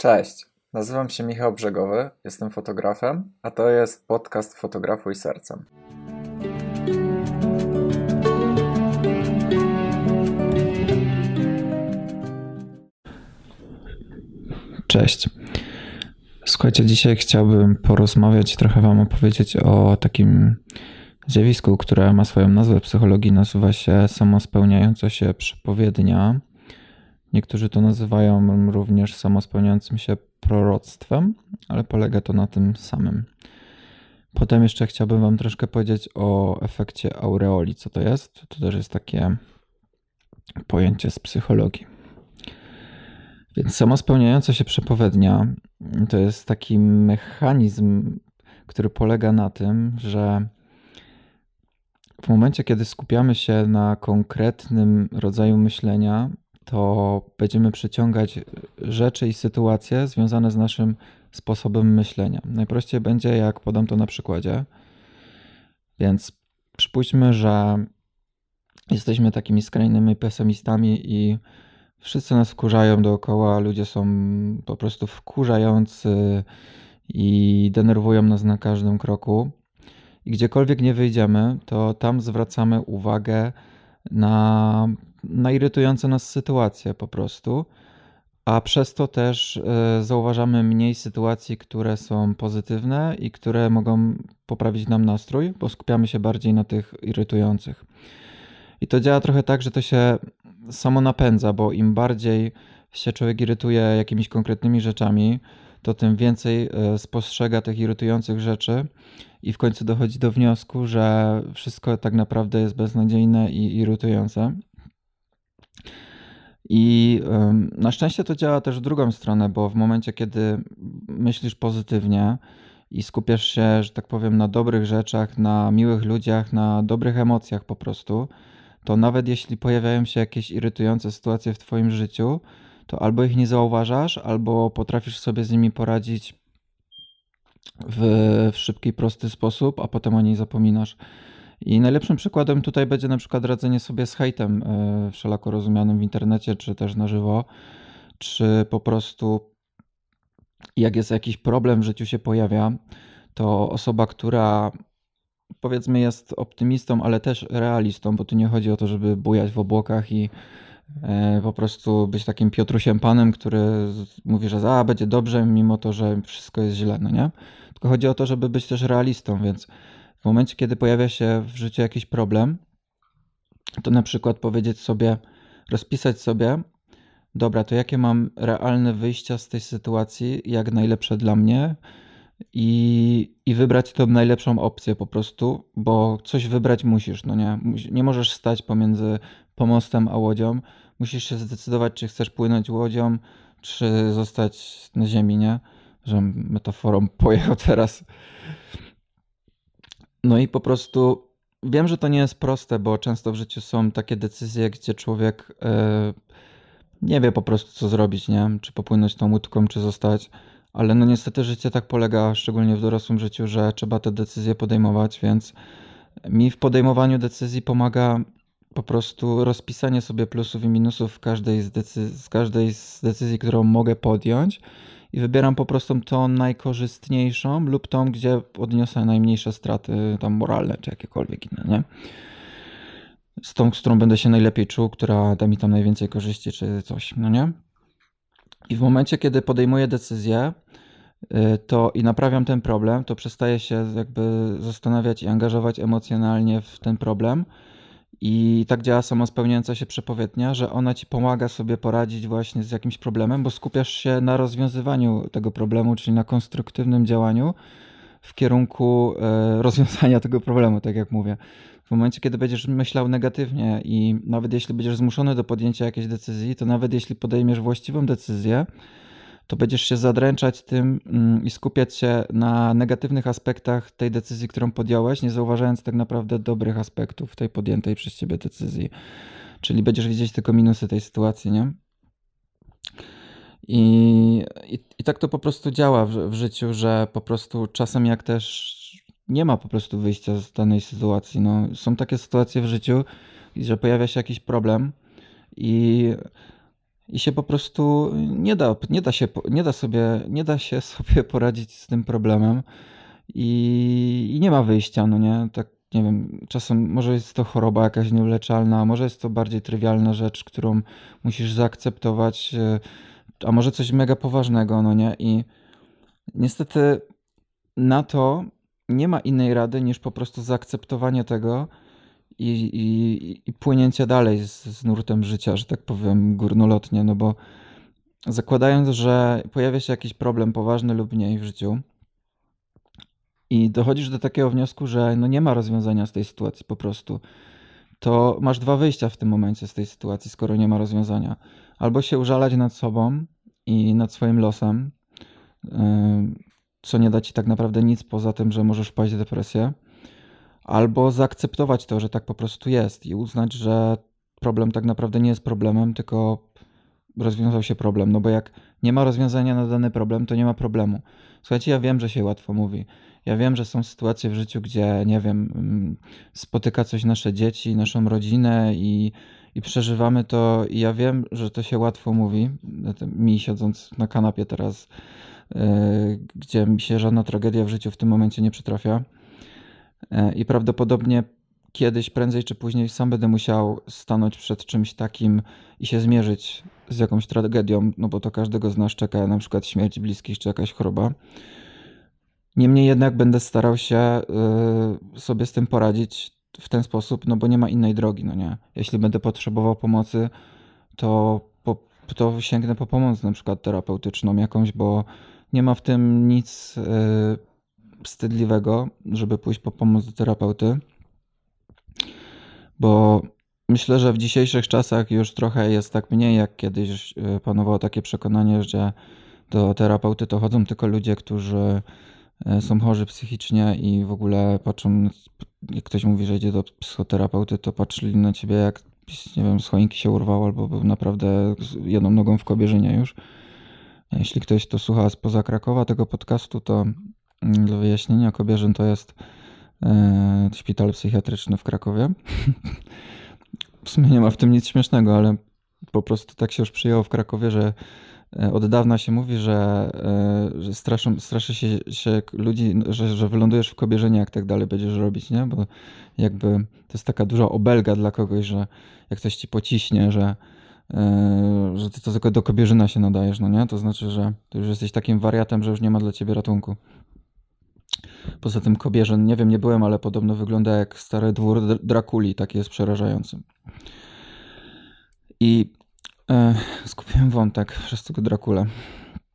Cześć, nazywam się Michał Brzegowy, jestem fotografem, a to jest podcast Fotografuj Sercem. Cześć. Słuchajcie, dzisiaj chciałbym porozmawiać, trochę Wam opowiedzieć o takim zjawisku, które ma swoją nazwę w psychologii, nazywa się samospełniająca się przepowiednia. Niektórzy to nazywają również samospełniającym się proroctwem, ale polega to na tym samym. Potem jeszcze chciałbym Wam troszkę powiedzieć o efekcie aureoli. Co to jest? To też jest takie pojęcie z psychologii. Więc samospełniająca się przepowiednia to jest taki mechanizm, który polega na tym, że w momencie, kiedy skupiamy się na konkretnym rodzaju myślenia, to będziemy przyciągać rzeczy i sytuacje związane z naszym sposobem myślenia. Najprościej będzie, jak podam to na przykładzie. Więc przypuśćmy, że jesteśmy takimi skrajnymi pesymistami i wszyscy nas wkurzają dookoła, ludzie są po prostu wkurzający i denerwują nas na każdym kroku. I gdziekolwiek nie wyjdziemy, to tam zwracamy uwagę na, na irytujące nas sytuacje po prostu, a przez to też e, zauważamy mniej sytuacji, które są pozytywne i które mogą poprawić nam nastrój, bo skupiamy się bardziej na tych irytujących. I to działa trochę tak, że to się samo napędza, bo im bardziej się człowiek irytuje jakimiś konkretnymi rzeczami, to tym więcej e, spostrzega tych irytujących rzeczy i w końcu dochodzi do wniosku, że wszystko tak naprawdę jest beznadziejne i irytujące. I na szczęście to działa też w drugą stronę, bo w momencie, kiedy myślisz pozytywnie i skupiasz się, że tak powiem, na dobrych rzeczach, na miłych ludziach, na dobrych emocjach po prostu, to nawet jeśli pojawiają się jakieś irytujące sytuacje w Twoim życiu, to albo ich nie zauważasz, albo potrafisz sobie z nimi poradzić w, w szybki, prosty sposób, a potem o niej zapominasz. I najlepszym przykładem tutaj będzie na przykład radzenie sobie z hejtem yy, wszelako rozumianym w internecie, czy też na żywo, czy po prostu jak jest jakiś problem w życiu się pojawia, to osoba, która powiedzmy jest optymistą, ale też realistą, bo tu nie chodzi o to, żeby bujać w obłokach i e, po prostu być takim Piotrusiem Panem, który mówi, że a, będzie dobrze, mimo to, że wszystko jest źle, no nie? Tylko chodzi o to, żeby być też realistą, więc w momencie, kiedy pojawia się w życiu jakiś problem, to na przykład powiedzieć sobie, rozpisać sobie, dobra, to jakie mam realne wyjścia z tej sytuacji, jak najlepsze dla mnie, i, i wybrać tą najlepszą opcję po prostu, bo coś wybrać musisz, no nie? Nie możesz stać pomiędzy pomostem a łodzią. Musisz się zdecydować, czy chcesz płynąć łodzią, czy zostać na ziemi, nie? Że metaforą pojechał teraz. No i po prostu wiem, że to nie jest proste, bo często w życiu są takie decyzje, gdzie człowiek yy, nie wie po prostu, co zrobić, nie? Czy popłynąć tą łódką, czy zostać ale no niestety życie tak polega, szczególnie w dorosłym życiu, że trzeba te decyzje podejmować, więc mi w podejmowaniu decyzji pomaga po prostu rozpisanie sobie plusów i minusów w każdej z, decyzji, z każdej z decyzji, którą mogę podjąć i wybieram po prostu tą najkorzystniejszą lub tą, gdzie odniosę najmniejsze straty tam moralne czy jakiekolwiek inne, nie? Z tą, z którą będę się najlepiej czuł, która da mi tam najwięcej korzyści czy coś, no nie? I w momencie, kiedy podejmuję decyzję y, to i naprawiam ten problem, to przestaję się jakby zastanawiać i angażować emocjonalnie w ten problem. I tak działa samospełniająca się przepowiednia, że ona ci pomaga sobie poradzić właśnie z jakimś problemem, bo skupiasz się na rozwiązywaniu tego problemu, czyli na konstruktywnym działaniu w kierunku e, rozwiązania tego problemu, tak jak mówię. W momencie, kiedy będziesz myślał negatywnie i nawet jeśli będziesz zmuszony do podjęcia jakiejś decyzji, to nawet jeśli podejmiesz właściwą decyzję, to będziesz się zadręczać tym mm, i skupiać się na negatywnych aspektach tej decyzji, którą podjąłeś, nie zauważając tak naprawdę dobrych aspektów tej podjętej przez ciebie decyzji. Czyli będziesz widzieć tylko minusy tej sytuacji, nie? I, i, i tak to po prostu działa w, w życiu, że po prostu czasem jak też nie ma po prostu wyjścia z danej sytuacji. No, są takie sytuacje w życiu, że pojawia się jakiś problem i i się po prostu nie da, nie da, się, nie da, sobie, nie da się sobie poradzić z tym problemem i, i nie ma wyjścia, no nie? Tak, nie wiem, czasem może jest to choroba jakaś nieuleczalna, może jest to bardziej trywialna rzecz, którą musisz zaakceptować, e, a może coś mega poważnego, no nie? I niestety na to nie ma innej rady niż po prostu zaakceptowanie tego i, i, i płynięcie dalej z, z nurtem życia, że tak powiem, górnolotnie, no bo zakładając, że pojawia się jakiś problem poważny lub mniej w życiu i dochodzisz do takiego wniosku, że no nie ma rozwiązania z tej sytuacji po prostu, to masz dwa wyjścia w tym momencie z tej sytuacji, skoro nie ma rozwiązania. Albo się użalać nad sobą i nad swoim losem, co nie da ci tak naprawdę nic poza tym, że możesz wpaść w depresję, albo zaakceptować to, że tak po prostu jest i uznać, że problem tak naprawdę nie jest problemem, tylko rozwiązał się problem. No bo jak nie ma rozwiązania na dany problem, to nie ma problemu. Słuchajcie, ja wiem, że się łatwo mówi. Ja wiem, że są sytuacje w życiu, gdzie, nie wiem, mm, spotyka coś nasze dzieci, naszą rodzinę i, i przeżywamy to. I ja wiem, że to się łatwo mówi. Mi siedząc na kanapie teraz E, gdzie mi się żadna tragedia w życiu w tym momencie nie przytrafia. E, I prawdopodobnie kiedyś, prędzej czy później, sam będę musiał stanąć przed czymś takim i się zmierzyć z jakąś tragedią, no bo to każdego z nas czeka, na przykład śmierć bliskich czy jakaś choroba. Niemniej jednak będę starał się e, sobie z tym poradzić w ten sposób, no bo nie ma innej drogi, no nie. Jeśli będę potrzebował pomocy, to, po, to sięgnę po pomoc na przykład terapeutyczną jakąś, bo nie ma w tym nic e, wstydliwego, żeby pójść po pomoc do terapeuty, bo myślę, że w dzisiejszych czasach już trochę jest tak mniej, jak kiedyś e, panowało takie przekonanie, że do terapeuty to chodzą tylko ludzie, którzy e, są chorzy psychicznie i w ogóle patrzą, jak ktoś mówi, że idzie do psychoterapeuty, to patrzyli na ciebie jak, nie wiem, z się urwał albo był naprawdę jedną nogą w kobierzynie już. Jeśli ktoś to słucha spoza Krakowa tego podcastu, to dla wyjaśnienia Kobierzyn to jest e, szpital psychiatryczny w Krakowie. W sumie nie ma w tym nic śmiesznego, ale po prostu tak się już przyjęło w Krakowie, że e, od dawna się mówi, że, e, że straszą, straszy się, się ludzi, że, że wylądujesz w Kobierzynie, jak tak dalej będziesz robić, nie? Bo jakby to jest taka duża obelga dla kogoś, że jak ktoś ci pociśnie, że Yy, że ty to tylko do kobierzyna się nadajesz, no nie? To znaczy, że ty już jesteś takim wariatem, że już nie ma dla ciebie ratunku. Poza tym kobierzyn, nie wiem, nie byłem, ale podobno wygląda jak stary dwór Drakuli, taki jest przerażający. I e, skupiłem wątek przez tego Drakule.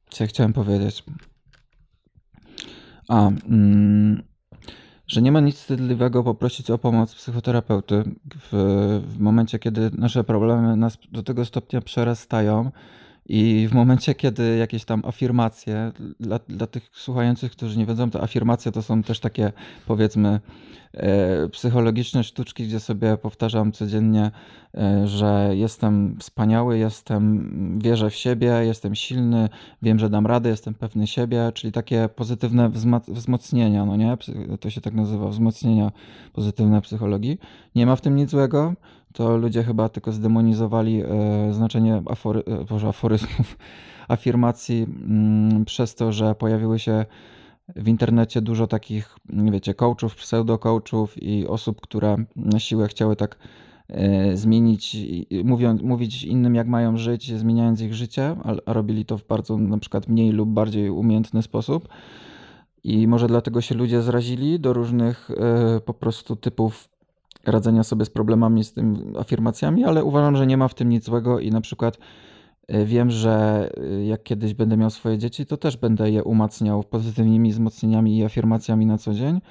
Co ja chciałem powiedzieć? A, mm, że nie ma nic wstydliwego poprosić o pomoc psychoterapeuty w, w momencie, kiedy nasze problemy nas do tego stopnia przerastają i w momencie, kiedy jakieś tam afirmacje, dla, dla tych słuchających, którzy nie wiedzą, to afirmacje to są też takie, powiedzmy, e, psychologiczne sztuczki, gdzie sobie powtarzam codziennie, e, że jestem wspaniały, jestem, wierzę w siebie, jestem silny, wiem, że dam radę, jestem pewny siebie, czyli takie pozytywne wzmocnienia, no nie? To się tak nazywa, wzmocnienia pozytywne psychologii. Nie ma w tym nic złego to ludzie chyba tylko zdemonizowali e, znaczenie afory, e, boże, aforyzmów, afirmacji mm, przez to, że pojawiły się w internecie dużo takich, wiecie, coachów, pseudo-coachów i osób, które na siłę chciały tak e, zmienić, mówią, mówić innym, jak mają żyć, zmieniając ich życie, a robili to w bardzo na przykład mniej lub bardziej umiejętny sposób. I może dlatego się ludzie zrazili do różnych po prostu typów radzenia sobie z problemami, z tym afirmacjami, ale uważam, że nie ma w tym nic złego i na przykład e, wiem, że e, jak kiedyś będę miał swoje dzieci, to też będę je umacniał pozytywnymi wzmocnieniami i afirmacjami na co dzień,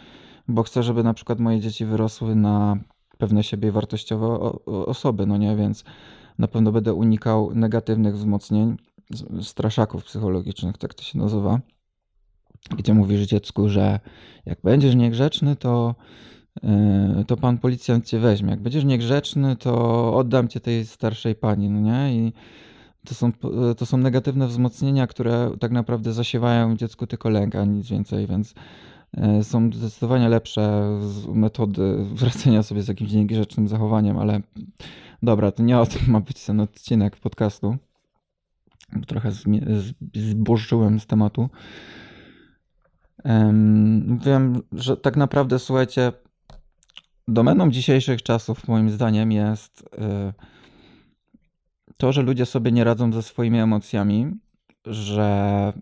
bo chcę, żeby na przykład moje dzieci wyrosły na pewne siebie wartościowe osoby, no nie, więc na pewno będę unikał negatywnych wzmocnień, straszaków psychologicznych, tak to się nazywa, gdzie mówisz dziecku, że jak będziesz niegrzeczny, to to pan policjant cię weźmie. Jak będziesz niegrzeczny, to oddam cię tej starszej pani, no nie? I to są, to są negatywne wzmocnienia, które tak naprawdę zasiewają dziecku tylko lęk, a nic więcej, więc e, są zdecydowanie lepsze metody wracania sobie z jakimś niegrzecznym zachowaniem, ale dobra, to nie o tym ma być ten odcinek podcastu. trochę zbożyłem z tematu. Wiem, że tak naprawdę, słuchajcie, domeną dzisiejszych czasów, moim zdaniem, jest y, to, że ludzie sobie nie radzą ze swoimi emocjami, że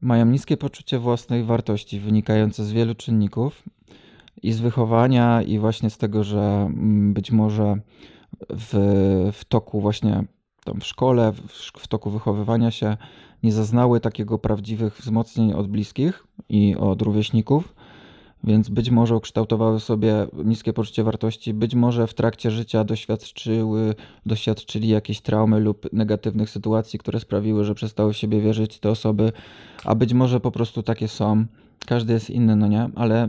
mają niskie poczucie własnej wartości wynikające z wielu czynników i z wychowania, i właśnie z tego, że mm, być może w, w toku właśnie tam w szkole, w, w toku wychowywania się nie zaznały takiego prawdziwych wzmocnień od bliskich i od rówieśników, więc być może ukształtowały sobie niskie poczucie wartości, być może w trakcie życia doświadczyły, doświadczyli jakieś traumy lub negatywnych sytuacji, które sprawiły, że przestały w siebie wierzyć te osoby, a być może po prostu takie są. Każdy jest inny, no nie? Ale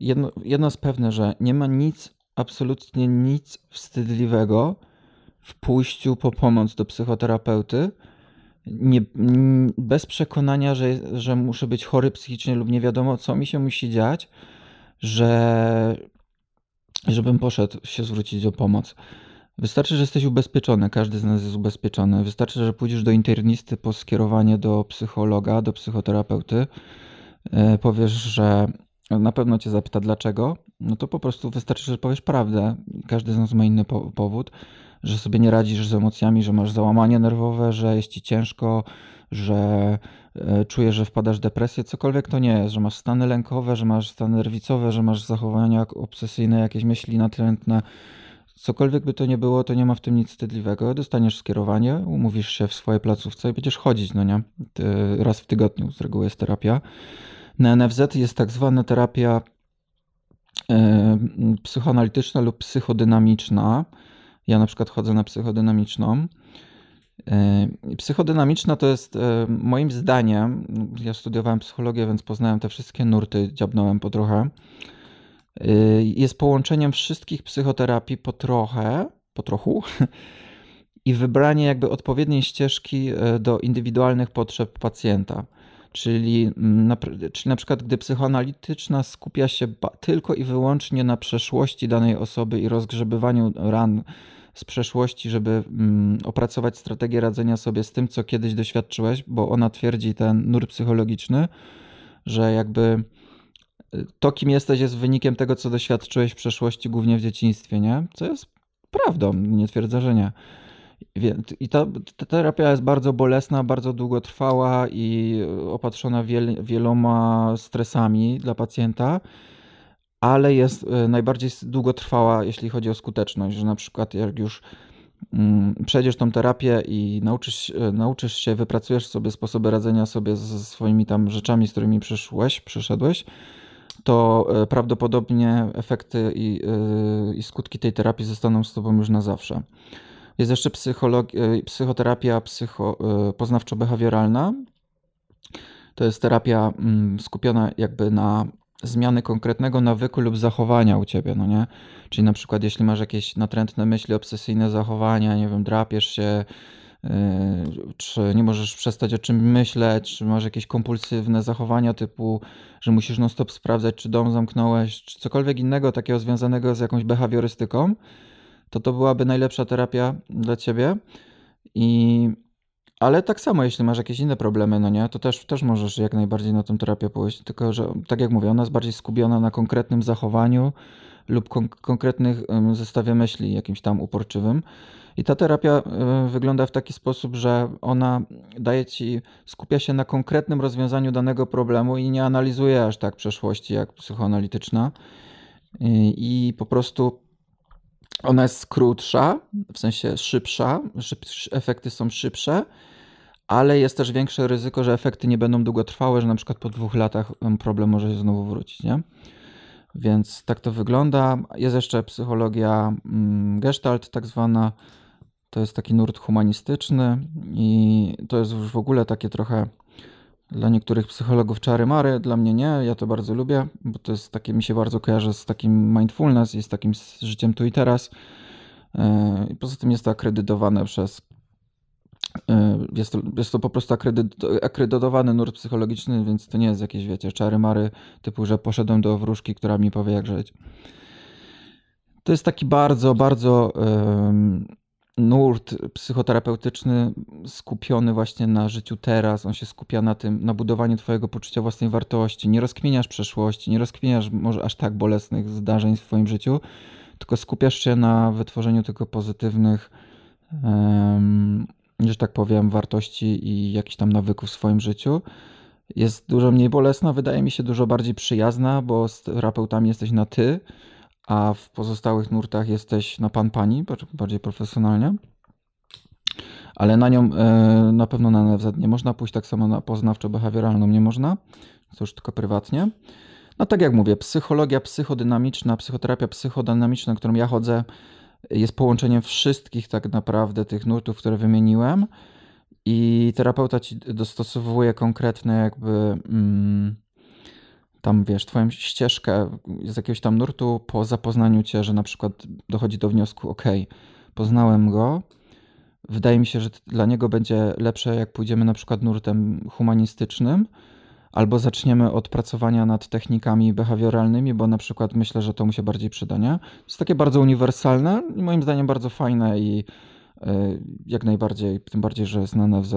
jedno, jedno jest pewne, że nie ma nic, absolutnie nic wstydliwego w pójściu po pomoc do psychoterapeuty, nie, bez przekonania, że, że muszę być chory psychicznie lub nie wiadomo, co mi się musi dziać, że żebym poszedł się zwrócić o pomoc. Wystarczy, że jesteś ubezpieczony, każdy z nas jest ubezpieczony. Wystarczy, że pójdziesz do internisty po skierowanie do psychologa, do psychoterapeuty, e, powiesz, że na pewno cię zapyta dlaczego, no to po prostu wystarczy, że powiesz prawdę. Każdy z nas ma inny powód że sobie nie radzisz z emocjami, że masz załamanie nerwowe, że jest ci ciężko, że e, czujesz, że wpadasz w depresję, cokolwiek to nie jest, że masz stany lękowe, że masz stany nerwicowe, że masz zachowania obsesyjne, jakieś myśli natrętne. Cokolwiek by to nie było, to nie ma w tym nic wstydliwego. Dostaniesz skierowanie, umówisz się w swojej placówce i będziesz chodzić, no nie? Raz w tygodniu z reguły jest terapia. Na NFZ jest tak zwana terapia e, psychoanalityczna lub psychodynamiczna. Ja na przykład chodzę na psychodynamiczną. E, Psychodynamiczna to jest e, moim zdaniem, ja studiowałem psychologię, więc poznałem te wszystkie nurty, dziabnąłem po trochę. E, jest połączeniem wszystkich psychoterapii po trochę, po trochu i wybranie jakby odpowiedniej ścieżki do indywidualnych potrzeb pacjenta. Czyli na, czyli na przykład, gdy psychoanalityczna skupia się tylko i wyłącznie na przeszłości danej osoby i rozgrzebywaniu ran z przeszłości, żeby mm, opracować strategię radzenia sobie z tym, co kiedyś doświadczyłeś, bo ona twierdzi ten nurt psychologiczny, że jakby y, to, kim jesteś, jest wynikiem tego, co doświadczyłeś w przeszłości, głównie w dzieciństwie, nie? Co jest prawdą, nie twierdzę, że nie. I ta, ta terapia jest bardzo bolesna, bardzo długotrwała i opatrzona wiel, wieloma stresami dla pacjenta ale jest e, najbardziej długotrwała, jeśli chodzi o skuteczność, że na przykład jak już mm, przejdziesz tą terapię i nauczysz, e, nauczysz się, wypracujesz sobie sposoby radzenia sobie ze swoimi tam rzeczami, z którymi przyszłeś, przyszedłeś, to e, prawdopodobnie efekty i, i skutki tej terapii zostaną z tobą już na zawsze. Jest jeszcze psychoterapia psycho, poznawczo-behawioralna. To jest terapia mm, skupiona jakby na zmiany konkretnego nawyku lub zachowania u ciebie, no nie? Czyli na przykład jeśli masz jakieś natrętne myśli, obsesyjne zachowania, nie wiem, drapiesz się, yy, czy nie możesz przestać o czym myśleć, czy masz jakieś kompulsywne zachowania typu, że musisz non stop sprawdzać, czy dom zamknąłeś, czy cokolwiek innego takiego związanego z jakąś behawiorystyką, to to byłaby najlepsza terapia dla ciebie. I ale tak samo, jeśli masz jakieś inne problemy, no nie, to też, też możesz jak najbardziej na tę terapię pójść. Tylko, że tak jak mówię, ona jest bardziej skupiona na konkretnym zachowaniu lub kon konkretnych zestawie myśli, jakimś tam uporczywym. I ta terapia y, wygląda w taki sposób, że ona daje ci, skupia się na konkretnym rozwiązaniu danego problemu i nie analizuje aż tak przeszłości jak psychoanalityczna. I, i po prostu ona jest krótsza, w sensie szybsza, szyb, efekty są szybsze, ale jest też większe ryzyko, że efekty nie będą długotrwałe, że na przykład po dwóch latach problem może się znowu wrócić, nie? Więc tak to wygląda. Jest jeszcze psychologia mm, gestalt, tak zwana. To jest taki nurt humanistyczny i to jest już w ogóle takie trochę dla niektórych psychologów czary mary, dla mnie nie. Ja to bardzo lubię, bo to jest takie, mi się bardzo kojarzy z takim mindfulness i z takim życiem tu i teraz. E, I poza tym jest to akredytowane przez e, jest to, jest to po prostu akredytowany nurt psychologiczny, więc to nie jest jakieś, wiecie, czary mary, typu, że poszedłem do wróżki, która mi powie, jak żyć. To jest taki bardzo, bardzo nurt psychoterapeutyczny skupiony właśnie na życiu teraz, on się skupia na tym, na budowaniu twojego poczucia własnej wartości. Nie rozkminiasz przeszłości, nie rozkminiasz może aż tak bolesnych zdarzeń w twoim życiu, tylko skupiasz się na wytworzeniu tylko pozytywnych, um, że tak powiem, wartości i jakichś tam nawyków w swoim życiu. Jest dużo mniej bolesna, wydaje mi się dużo bardziej przyjazna, bo z terapeutami jesteś na ty, a w pozostałych nurtach jesteś na pan pani, bardziej profesjonalnie. Ale na nią e, na pewno na NFZ nie można pójść, tak samo na poznawczo-behawioralną nie można, to już tylko prywatnie. No tak jak mówię, psychologia psychodynamiczna, psychoterapia psychodynamiczna, którą ja chodzę, jest połączeniem wszystkich tak naprawdę tych nurtów, które wymieniłem i terapeuta ci dostosowuje konkretne jakby mm, tam wiesz, twoją ścieżkę z jakiegoś tam nurtu po zapoznaniu cię, że na przykład dochodzi do wniosku, ok, poznałem go, wydaje mi się, że dla niego będzie lepsze, jak pójdziemy na przykład nurtem humanistycznym, albo zaczniemy od pracowania nad technikami behawioralnymi, bo na przykład myślę, że to mu się bardziej przyda, nie? To jest takie bardzo uniwersalne i moim zdaniem bardzo fajne i y, jak najbardziej, tym bardziej, że jest na NFZ,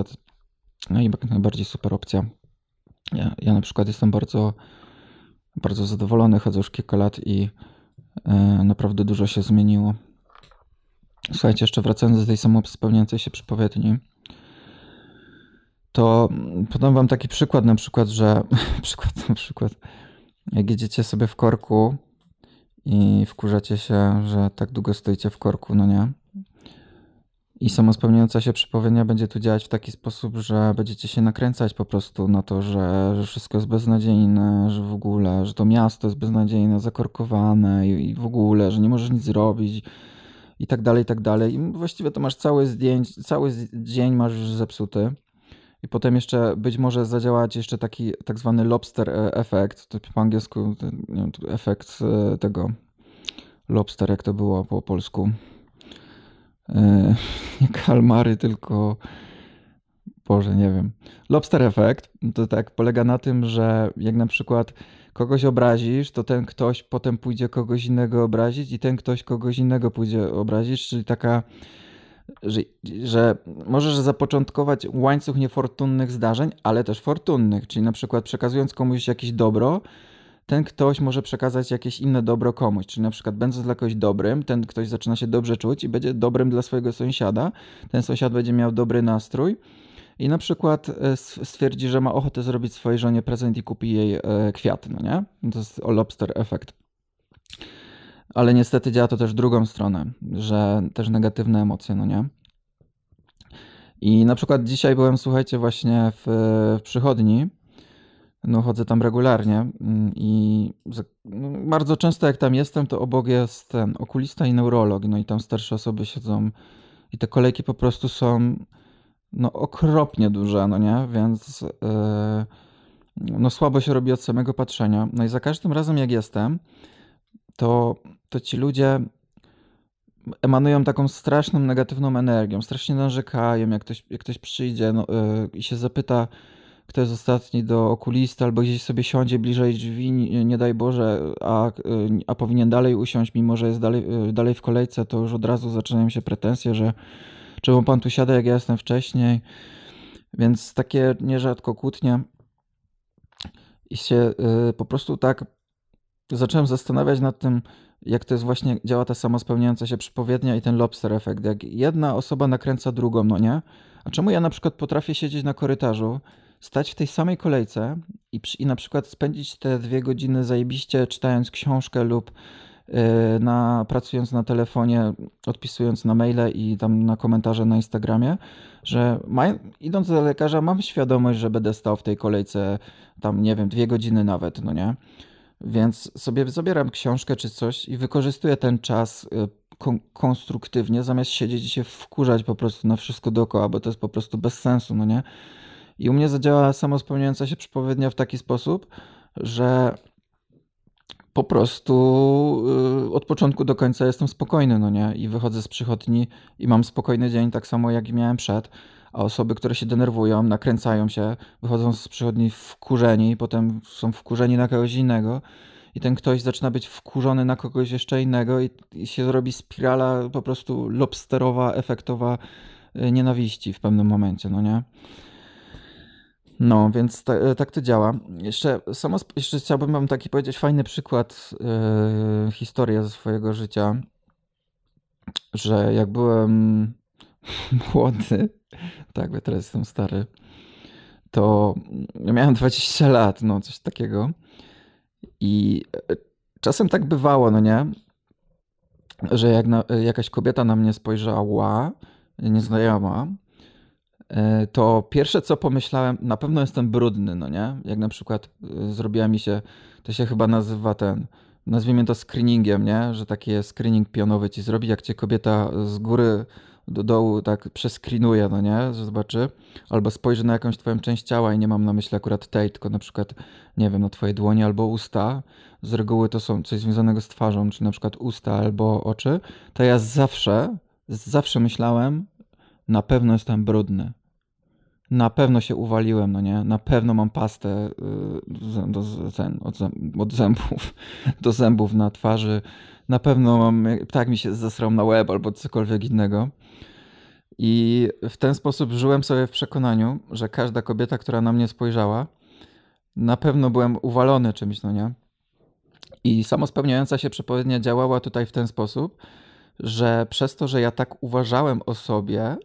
no i jak najbardziej super opcja. Ja, ja na przykład jestem bardzo bardzo zadowolony, chodzę już kilka lat i e, naprawdę dużo się zmieniło. Słuchajcie, jeszcze wracając do tej samospełniającej się przypowiedni, to podam wam taki przykład na przykład, że przykład na przykład jak jedziecie sobie w korku i wkurzacie się, że tak długo stoicie w korku, no nie? I samospełniająca się przypowiednia będzie tu działać w taki sposób, że będziecie się nakręcać po prostu na to, że, że wszystko jest beznadziejne, że w ogóle, że to miasto jest beznadziejne, zakorkowane i, i w ogóle, że nie możesz nic zrobić i tak dalej, i tak dalej. I właściwie to masz cały, zdjęć, cały dzień masz już zepsuty. I potem jeszcze być może zadziałać jeszcze taki tak zwany lobster e, efekt, to po angielsku efekt e, tego lobster, jak to było po polsku E, nie kalmary, tylko Boże, nie wiem. Lobster Effect to tak polega na tym, że jak na przykład kogoś obrazisz, to ten ktoś potem pójdzie kogoś innego obrazić i ten ktoś kogoś innego pójdzie obrazić, czyli taka, że, że możesz zapoczątkować łańcuch niefortunnych zdarzeń, ale też fortunnych, czyli na przykład przekazując komuś jakieś dobro, ten ktoś może przekazać jakieś inne dobro komuś. Czyli na przykład będąc dla kogoś dobrym, ten ktoś zaczyna się dobrze czuć i będzie dobrym dla swojego sąsiada. Ten sąsiad będzie miał dobry nastrój i na przykład e, stwierdzi, że ma ochotę zrobić swojej żonie prezent i kupi jej e, kwiaty, no nie? To jest lobster efekt. Ale niestety działa to też drugą stronę, że też negatywne emocje, no nie? I na przykład dzisiaj byłem, słuchajcie, właśnie w, w przychodni no, chodzę tam regularnie mm, i no, bardzo często jak tam jestem, to obok jest ten okulista i neurolog, no i tam starsze osoby siedzą i te kolejki po prostu są no okropnie duże, no nie, więc yy, no słabo się robi od samego patrzenia. No i za każdym razem jak jestem, to, to ci ludzie emanują taką straszną negatywną energią, strasznie narzekają, jak ktoś, jak ktoś przyjdzie no, yy, i się zapyta, kto jest ostatni do okulisty, albo gdzieś sobie siądzie bliżej drzwi, nie daj Boże, a, a powinien dalej usiąść, mimo że jest dalej, dalej w kolejce, to już od razu zaczynają się pretensje, że czemu pan tu siada, jak ja jestem wcześniej. Więc takie nierzadko kłótnie. I się y, po prostu tak zacząłem zastanawiać nad tym, jak to jest właśnie, działa ta sama spełniająca się przypowiednia i ten lobster efekt. Jak jedna osoba nakręca drugą, no nie? A czemu ja na przykład potrafię siedzieć na korytarzu stać w tej samej kolejce i, i na przykład spędzić te dwie godziny zajebiście czytając książkę lub yy, na, pracując na telefonie, odpisując na maile i tam na komentarze na Instagramie, że maj, idąc do lekarza mam świadomość, że będę stał w tej kolejce tam, nie wiem, dwie godziny nawet, no nie? Więc sobie zabieram książkę czy coś i wykorzystuję ten czas y, kon konstruktywnie, zamiast siedzieć i się wkurzać po prostu na wszystko dookoła, bo to jest po prostu bez sensu, no nie? I u mnie zadziała samospełniająca się przepowiednia w taki sposób, że po prostu y, od początku do końca jestem spokojny, no nie? I wychodzę z przychodni i mam spokojny dzień, tak samo jak miałem przed. A osoby, które się denerwują, nakręcają się, wychodzą z przychodni wkurzeni, potem są wkurzeni na kogoś innego i ten ktoś zaczyna być wkurzony na kogoś jeszcze innego i, i się robi spirala po prostu lobsterowa, efektowa y, nienawiści w pewnym momencie, no nie? No, więc ta, y, tak to działa. Jeszcze, samo, jeszcze chciałbym wam taki powiedzieć fajny przykład, yy, historię ze swojego życia, że jak byłem młody, tak, bo teraz jestem stary, to miałem 20 lat, no coś takiego. I e, czasem tak bywało, no nie? Że jak na, jakaś kobieta na mnie spojrzała, nieznajoma, e, to pierwsze co pomyślałem, na pewno jestem brudny, no nie? Jak na przykład e, zrobiła mi się, to się chyba nazywa ten, nazwijmy to screeningiem, nie? Że taki screening pionowy ci zrobi, jak cię kobieta z góry do dołu tak przeskrinuje, no nie, że zobaczy, albo spojrzy na jakąś twoją część ciała i nie mam na myśli akurat tej, tylko na przykład, nie wiem, na twoje dłonie albo usta, z reguły to są coś związanego z twarzą, czy na przykład usta albo oczy, to ja zawsze, zawsze myślałem, na pewno jestem brudny. Na pewno się uwaliłem, no nie? Na pewno mam pastę y, do, od, od zębów, do zębów na twarzy. Na pewno mam, tak mi się zasrał na łeb albo cokolwiek innego. I w ten sposób żyłem sobie w przekonaniu, że każda kobieta, która na mnie spojrzała, na pewno byłem uwalony czymś, no nie? I samo spełniająca się przepowiednia działała tutaj w ten sposób, że przez to, że ja tak uważałem o sobie,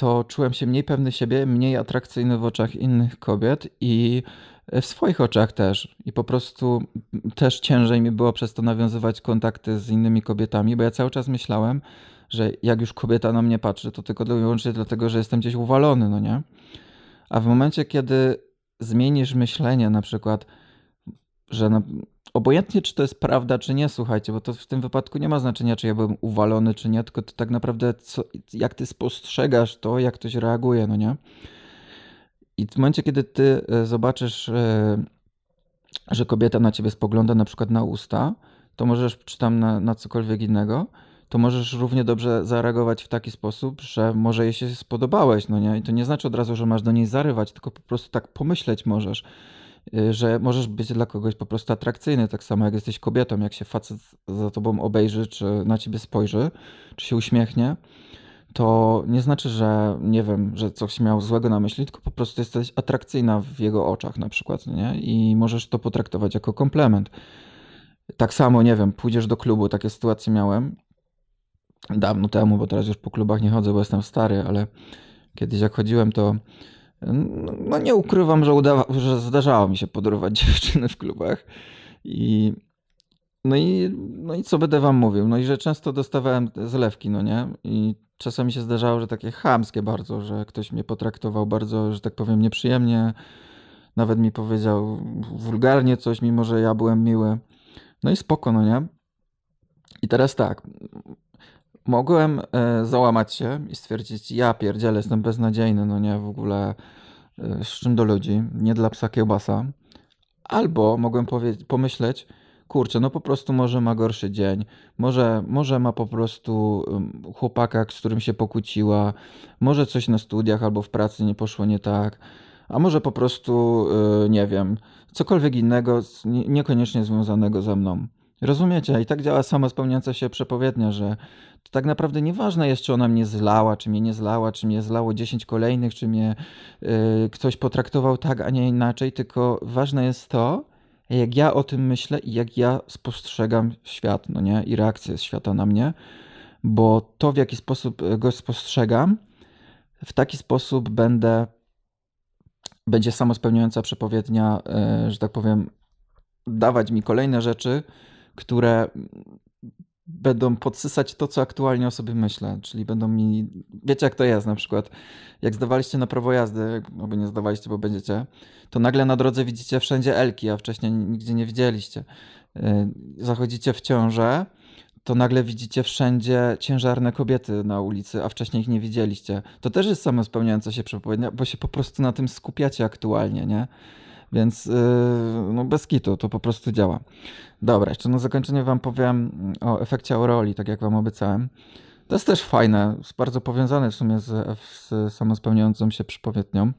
to czułem się mniej pewny siebie, mniej atrakcyjny w oczach innych kobiet i w swoich oczach też. I po prostu też ciężej mi było przez to nawiązywać kontakty z innymi kobietami, bo ja cały czas myślałem, że jak już kobieta na mnie patrzy, to tylko wyłącznie dlatego, że jestem gdzieś uwalony, no nie? A w momencie, kiedy zmienisz myślenie, na przykład, że na, obojętnie czy to jest prawda, czy nie, słuchajcie, bo to w tym wypadku nie ma znaczenia, czy ja byłem uwalony, czy nie, tylko to tak naprawdę, co, jak ty spostrzegasz to, jak ktoś reaguje, no nie? I w momencie, kiedy ty e, zobaczysz, e, że kobieta na ciebie spogląda na przykład na usta, to możesz, czy tam na, na cokolwiek innego, to możesz równie dobrze zareagować w taki sposób, że może jej się spodobałeś, no nie? I to nie znaczy od razu, że masz do niej zarywać, tylko po prostu tak pomyśleć możesz, że możesz być dla kogoś po prostu atrakcyjny, tak samo jak jesteś kobietą, jak się facet za tobą obejrzy, czy na ciebie spojrzy, czy się uśmiechnie, to nie znaczy, że nie wiem, że coś miał złego na myśli, tylko po prostu jesteś atrakcyjna w jego oczach na przykład, nie? I możesz to potraktować jako komplement. Tak samo, nie wiem, pójdziesz do klubu, takie sytuacje miałem dawno temu, bo teraz już po klubach nie chodzę, bo jestem stary, ale kiedyś jak chodziłem, to no nie ukrywam, że, udawa, że zdarzało mi się podrywać dziewczyny w klubach. I no i, no i co będę wam mówił? No i że często dostawałem zlewki, no nie? I czasami się zdarzało, że takie chamskie bardzo, że ktoś mnie potraktował bardzo, że tak powiem, nieprzyjemnie. Nawet mi powiedział wulgarnie coś, mimo że ja byłem miły. No i spoko, no nie? I teraz tak, mogłem e, załamać się i stwierdzić, ja pierdzielę, jestem beznadziejny, no nie, w ogóle e, z czym do ludzi, nie dla psa kiełbasa. Albo mogłem pomyśleć, kurczę, no po prostu może ma gorszy dzień, może, może ma po prostu chłopaka, z którym się pokłóciła, może coś na studiach albo w pracy nie poszło nie tak, a może po prostu, e, nie wiem, cokolwiek innego, niekoniecznie związanego ze mną. Rozumiecie? I tak działa sama spełniająca się przepowiednia, że to tak naprawdę nieważne jest, czy ona mnie zlała, czy mnie nie zlała, czy mnie zlało 10 kolejnych, czy mnie y, ktoś potraktował tak, a nie inaczej, tylko ważne jest to, jak ja o tym myślę i jak ja spostrzegam świat, no nie? I reakcję świata na mnie, bo to, w jaki sposób go spostrzegam, w taki sposób będę, będzie samospełniająca przepowiednia, y, że tak powiem, dawać mi kolejne rzeczy, które będą podsysać to, co aktualnie o sobie myślę, czyli będą mi, wiecie jak to jest na przykład, jak zdawaliście na prawo jazdy, albo nie zdawaliście, bo będziecie, to nagle na drodze widzicie wszędzie elki, a wcześniej nigdzie nie widzieliście. Y, zachodzicie w ciążę, to nagle widzicie wszędzie ciężarne kobiety na ulicy, a wcześniej ich nie widzieliście. To też jest samo spełniające się przepowiednia, bo się po prostu na tym skupiacie aktualnie, nie? Więc yy, no bez kitu, to po prostu działa. Dobra, jeszcze na zakończenie wam powiem o efekcie aureoli, tak jak wam obiecałem. To jest też fajne, jest bardzo powiązane w sumie z, z samospełniającą się przypowiednią.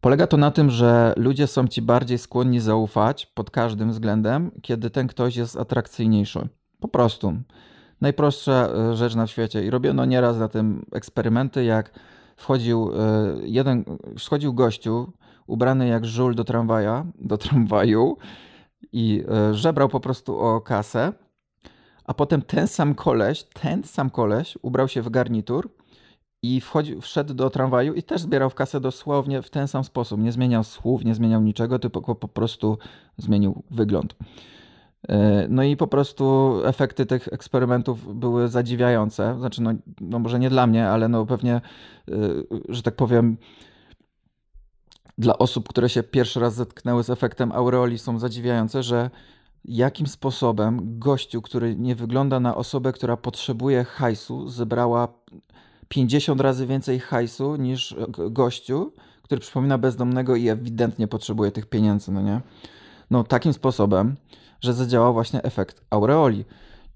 Polega to na tym, że ludzie są ci bardziej skłonni zaufać pod każdym względem, kiedy ten ktoś jest atrakcyjniejszy. Po prostu. Najprostsza e, rzecz na świecie. I robiono nieraz na tym eksperymenty, jak wchodził e, jeden, wchodził gościu ubrany jak żul do tramwaja, do tramwaju i e, żebrał po prostu o kasę, a potem ten sam koleś, ten sam koleś ubrał się w garnitur i wchodził, wszedł do tramwaju i też zbierał w kasę dosłownie w ten sam sposób. Nie zmieniał słów, nie zmieniał niczego, tylko po prostu zmienił wygląd. E, no i po prostu efekty tych eksperymentów były zadziwiające. Znaczy, no, no może nie dla mnie, ale no pewnie, e, że tak powiem, dla osób, które się pierwszy raz zetknęły z efektem aureoli, są zadziwiające, że jakim sposobem gościu, który nie wygląda na osobę, która potrzebuje hajsu, zebrała 50 razy więcej hajsu niż gościu, który przypomina bezdomnego i ewidentnie potrzebuje tych pieniędzy, no nie? No takim sposobem, że zadziałał właśnie efekt aureoli.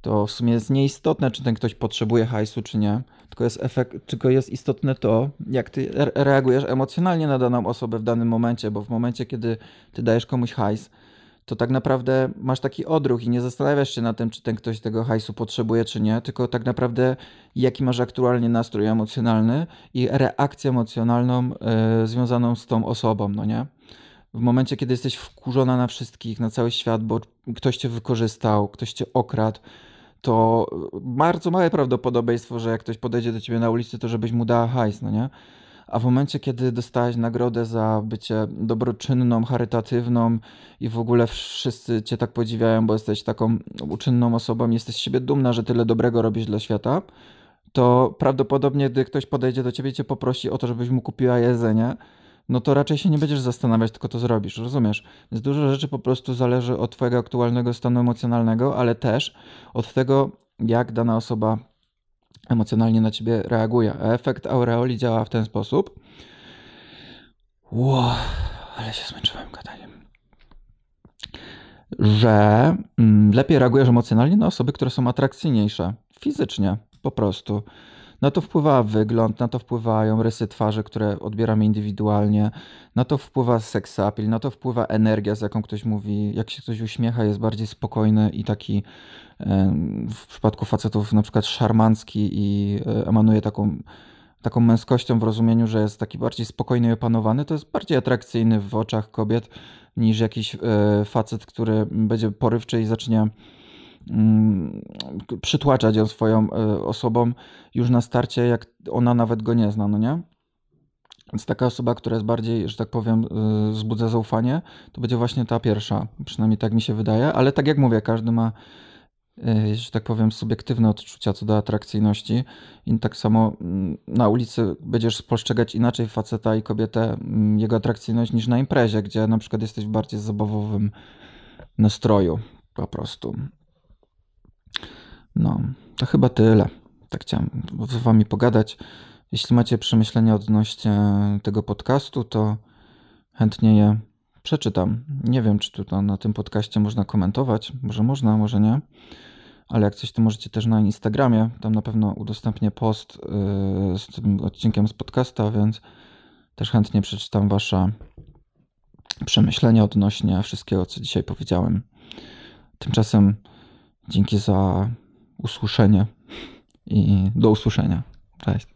To w sumie jest nieistotne, czy ten ktoś potrzebuje hajsu, czy nie, tylko jest, efekt, tylko jest istotne to, jak ty reagujesz emocjonalnie na daną osobę w danym momencie, bo w momencie, kiedy ty dajesz komuś hajs, to tak naprawdę masz taki odruch i nie zastanawiasz się na tym, czy ten ktoś tego hajsu potrzebuje, czy nie, tylko tak naprawdę jaki masz aktualnie nastrój emocjonalny i reakcję emocjonalną yy, związaną z tą osobą, no nie? W momencie, kiedy jesteś wkurzona na wszystkich, na cały świat, bo ktoś cię wykorzystał, ktoś cię okradł, to bardzo małe prawdopodobieństwo, że jak ktoś podejdzie do ciebie na ulicy, to żebyś mu dała hajs, no nie? A w momencie, kiedy dostałeś nagrodę za bycie dobroczynną, charytatywną i w ogóle wszyscy cię tak podziwiają, bo jesteś taką uczynną osobą, jesteś z siebie dumna, że tyle dobrego robisz dla świata, to prawdopodobnie, gdy ktoś podejdzie do ciebie i cię poprosi o to, żebyś mu kupiła jedzenie, no to raczej się nie będziesz zastanawiać, tylko to zrobisz, rozumiesz? Więc dużo rzeczy po prostu zależy od twojego aktualnego stanu emocjonalnego, ale też od tego, jak dana osoba emocjonalnie na ciebie reaguje. A efekt aureoli działa w ten sposób. Wow, ale się zmęczyłem gadaniem. Że mm, lepiej reagujesz emocjonalnie na osoby, które są atrakcyjniejsze fizycznie, po prostu. Na to wpływa wygląd, na to wpływają rysy twarzy, które odbieramy indywidualnie, na to wpływa seks appeal, na to wpływa energia, z jaką ktoś mówi. Jak się ktoś uśmiecha, jest bardziej spokojny i taki w przypadku facetów na przykład szarmancki i e, emanuje taką, taką męskością w rozumieniu, że jest taki bardziej spokojny i opanowany, to jest bardziej atrakcyjny w oczach kobiet niż jakiś e, facet, który będzie porywczy i zacznie przytłaczać ją swoją e, osobą już na starcie, jak ona nawet go nie zna, no nie? Więc taka osoba, która jest bardziej, że tak powiem, wzbudza zaufanie, to będzie właśnie ta pierwsza. Przynajmniej tak mi się wydaje, ale tak jak mówię, każdy ma Y, że tak powiem, subiektywne odczucia co do atrakcyjności. I tak samo mm, na ulicy będziesz postrzegać inaczej faceta i kobietę, mm, jego atrakcyjność, niż na imprezie, gdzie na przykład jesteś w bardziej zabawowym nastroju po prostu. No, to chyba tyle. Tak chciałem z wami pogadać. Jeśli macie przemyślenia odnośnie tego podcastu, to chętnie je przeczytam. Nie wiem, czy tu na tym podcaście można komentować. Może można, może nie. Ale jak coś, to możecie też na Instagramie. Tam na pewno udostępnię post yy, z tym odcinkiem z podcasta, więc też chętnie przeczytam Wasze przemyślenia odnośnie wszystkiego, co dzisiaj powiedziałem. Tymczasem dzięki za usłyszenie i do usłyszenia. Cześć.